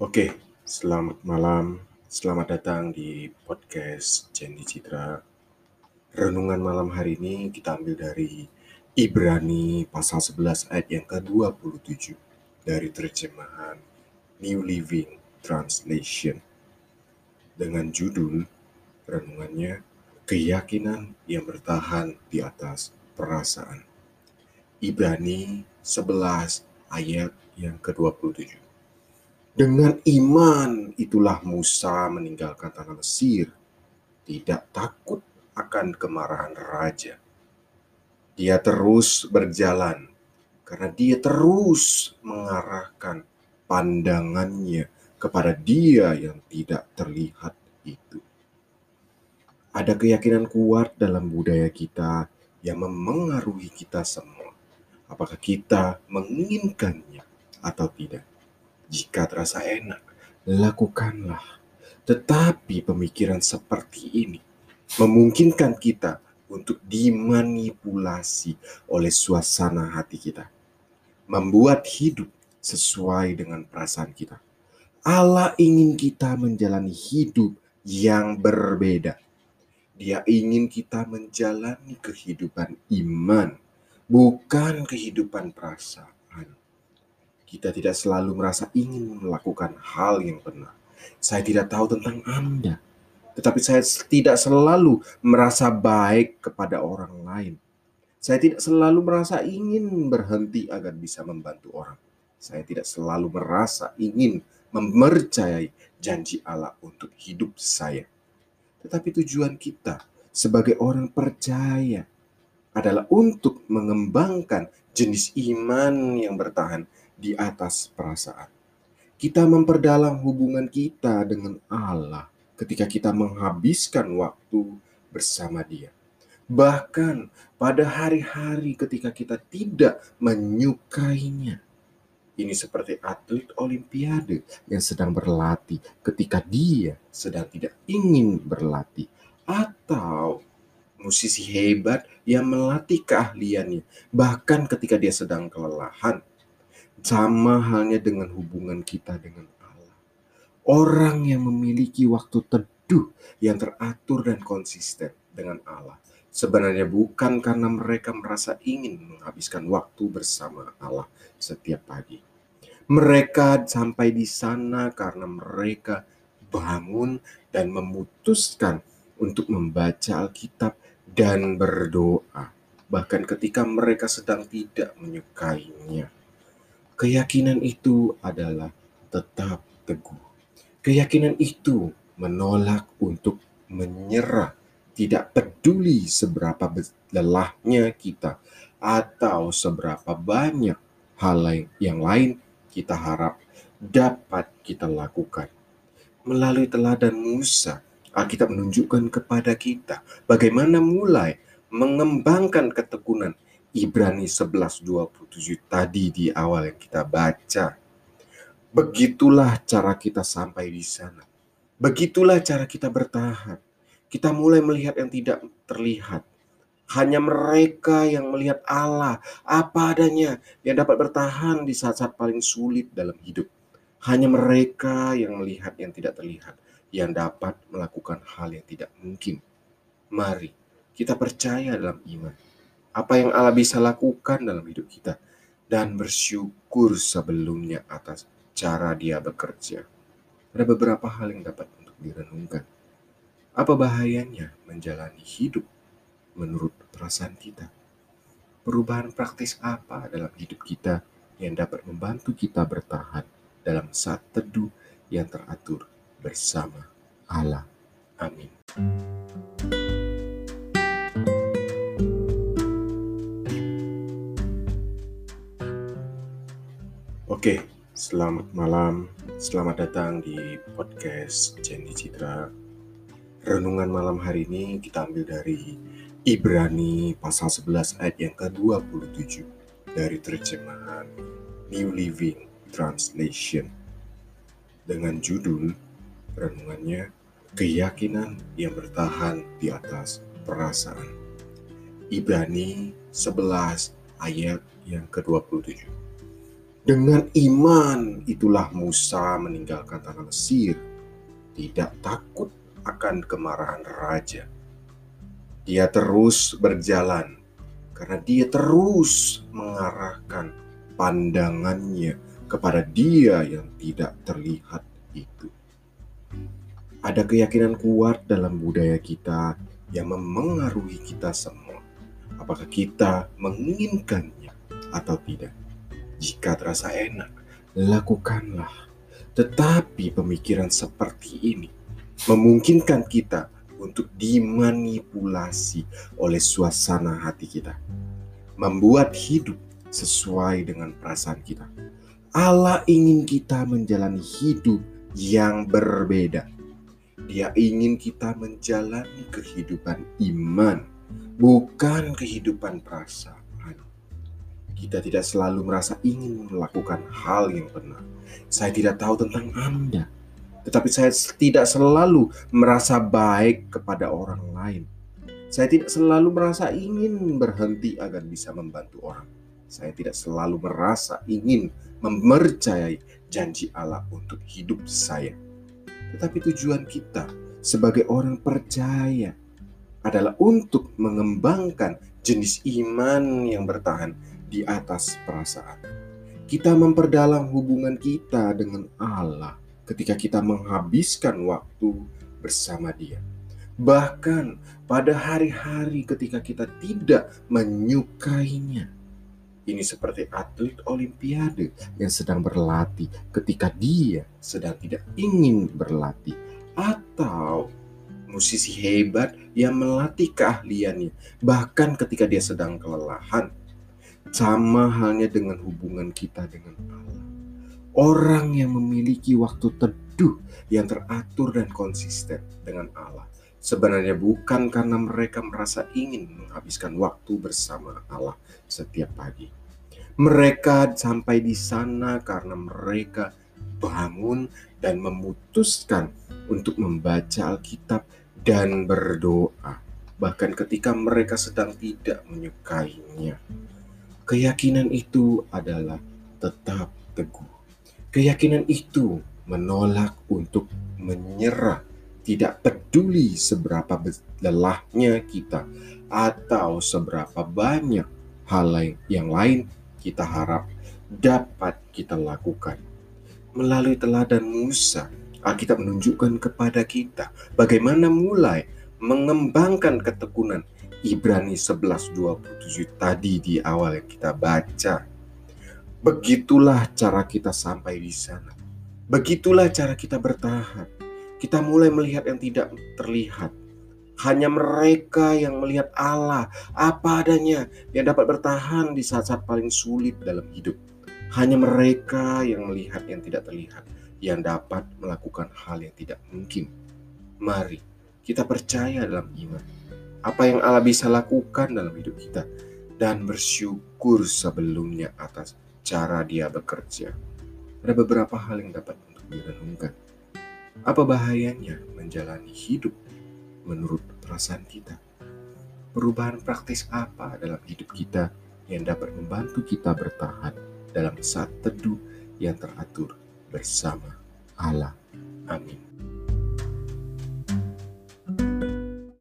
Oke, selamat malam. Selamat datang di podcast Jendi Citra. Renungan malam hari ini kita ambil dari Ibrani pasal 11 ayat yang ke-27 dari terjemahan New Living Translation. Dengan judul renungannya Keyakinan yang bertahan di atas perasaan. Ibrani 11 ayat yang ke-27. Dengan iman itulah Musa meninggalkan tanah Mesir, tidak takut akan kemarahan raja. Dia terus berjalan karena dia terus mengarahkan pandangannya kepada dia yang tidak terlihat itu. Ada keyakinan kuat dalam budaya kita yang memengaruhi kita semua. Apakah kita menginginkannya atau tidak? Jika terasa enak, lakukanlah. Tetapi pemikiran seperti ini memungkinkan kita untuk dimanipulasi oleh suasana hati kita, membuat hidup sesuai dengan perasaan kita. Allah ingin kita menjalani hidup yang berbeda. Dia ingin kita menjalani kehidupan iman, bukan kehidupan perasaan. Kita tidak selalu merasa ingin melakukan hal yang benar. Saya tidak tahu tentang Anda, tetapi saya tidak selalu merasa baik kepada orang lain. Saya tidak selalu merasa ingin berhenti agar bisa membantu orang. Saya tidak selalu merasa ingin mempercayai janji Allah untuk hidup saya. Tetapi tujuan kita sebagai orang percaya adalah untuk mengembangkan jenis iman yang bertahan di atas perasaan. Kita memperdalam hubungan kita dengan Allah ketika kita menghabiskan waktu bersama Dia. Bahkan pada hari-hari ketika kita tidak menyukainya. Ini seperti atlet olimpiade yang sedang berlatih ketika dia sedang tidak ingin berlatih. Atau musisi hebat yang melatih keahliannya bahkan ketika dia sedang kelelahan sama halnya dengan hubungan kita dengan Allah. Orang yang memiliki waktu teduh yang teratur dan konsisten dengan Allah sebenarnya bukan karena mereka merasa ingin menghabiskan waktu bersama Allah setiap pagi. Mereka sampai di sana karena mereka bangun dan memutuskan untuk membaca Alkitab dan berdoa, bahkan ketika mereka sedang tidak menyukainya. Keyakinan itu adalah tetap teguh. Keyakinan itu menolak untuk menyerah, tidak peduli seberapa lelahnya kita atau seberapa banyak hal lain yang lain kita harap dapat kita lakukan. Melalui teladan Musa, Alkitab menunjukkan kepada kita bagaimana mulai mengembangkan ketekunan Ibrani 11:27 tadi di awal yang kita baca. Begitulah cara kita sampai di sana. Begitulah cara kita bertahan. Kita mulai melihat yang tidak terlihat. Hanya mereka yang melihat Allah apa adanya yang dapat bertahan di saat-saat paling sulit dalam hidup. Hanya mereka yang melihat yang tidak terlihat yang dapat melakukan hal yang tidak mungkin. Mari kita percaya dalam iman apa yang Allah bisa lakukan dalam hidup kita dan bersyukur sebelumnya atas cara dia bekerja. Ada beberapa hal yang dapat untuk direnungkan. Apa bahayanya menjalani hidup menurut perasaan kita? Perubahan praktis apa dalam hidup kita yang dapat membantu kita bertahan dalam saat teduh yang teratur bersama Allah. Amin. Oke, selamat malam. Selamat datang di podcast Jendi Citra. Renungan malam hari ini kita ambil dari Ibrani pasal 11 ayat yang ke-27 dari terjemahan New Living Translation dengan judul renungannya Keyakinan yang bertahan di atas perasaan. Ibrani 11 ayat yang ke-27. Dengan iman itulah Musa meninggalkan tanah Mesir, tidak takut akan kemarahan raja. Dia terus berjalan karena dia terus mengarahkan pandangannya kepada Dia yang tidak terlihat itu. Ada keyakinan kuat dalam budaya kita yang memengaruhi kita semua. Apakah kita menginginkannya atau tidak? Jika terasa enak, lakukanlah. Tetapi pemikiran seperti ini memungkinkan kita untuk dimanipulasi oleh suasana hati kita, membuat hidup sesuai dengan perasaan kita. Allah ingin kita menjalani hidup yang berbeda. Dia ingin kita menjalani kehidupan iman, bukan kehidupan perasaan. Kita tidak selalu merasa ingin melakukan hal yang benar. Saya tidak tahu tentang Anda tetapi saya tidak selalu merasa baik kepada orang lain. Saya tidak selalu merasa ingin berhenti agar bisa membantu orang. Saya tidak selalu merasa ingin mempercayai janji Allah untuk hidup saya. Tetapi tujuan kita sebagai orang percaya adalah untuk mengembangkan jenis iman yang bertahan di atas perasaan. Kita memperdalam hubungan kita dengan Allah ketika kita menghabiskan waktu bersama Dia. Bahkan pada hari-hari ketika kita tidak menyukainya. Ini seperti atlet olimpiade yang sedang berlatih ketika dia sedang tidak ingin berlatih. Atau musisi hebat yang melatih keahliannya bahkan ketika dia sedang kelelahan. Sama halnya dengan hubungan kita dengan Allah. Orang yang memiliki waktu teduh yang teratur dan konsisten dengan Allah sebenarnya bukan karena mereka merasa ingin menghabiskan waktu bersama Allah setiap pagi. Mereka sampai di sana karena mereka bangun dan memutuskan untuk membaca Alkitab dan berdoa, bahkan ketika mereka sedang tidak menyukainya. Keyakinan itu adalah tetap teguh Keyakinan itu menolak untuk menyerah, tidak peduli seberapa lelahnya kita atau seberapa banyak hal lain yang lain kita harap dapat kita lakukan. Melalui teladan Musa, Alkitab menunjukkan kepada kita bagaimana mulai mengembangkan ketekunan Ibrani 11:27 tadi di awal yang kita baca Begitulah cara kita sampai di sana. Begitulah cara kita bertahan. Kita mulai melihat yang tidak terlihat. Hanya mereka yang melihat Allah apa adanya yang dapat bertahan di saat-saat paling sulit dalam hidup. Hanya mereka yang melihat yang tidak terlihat yang dapat melakukan hal yang tidak mungkin. Mari kita percaya dalam iman. Apa yang Allah bisa lakukan dalam hidup kita dan bersyukur sebelumnya atas cara dia bekerja. Ada beberapa hal yang dapat untuk direnungkan. Apa bahayanya menjalani hidup menurut perasaan kita? Perubahan praktis apa dalam hidup kita yang dapat membantu kita bertahan dalam saat teduh yang teratur bersama Allah. Amin.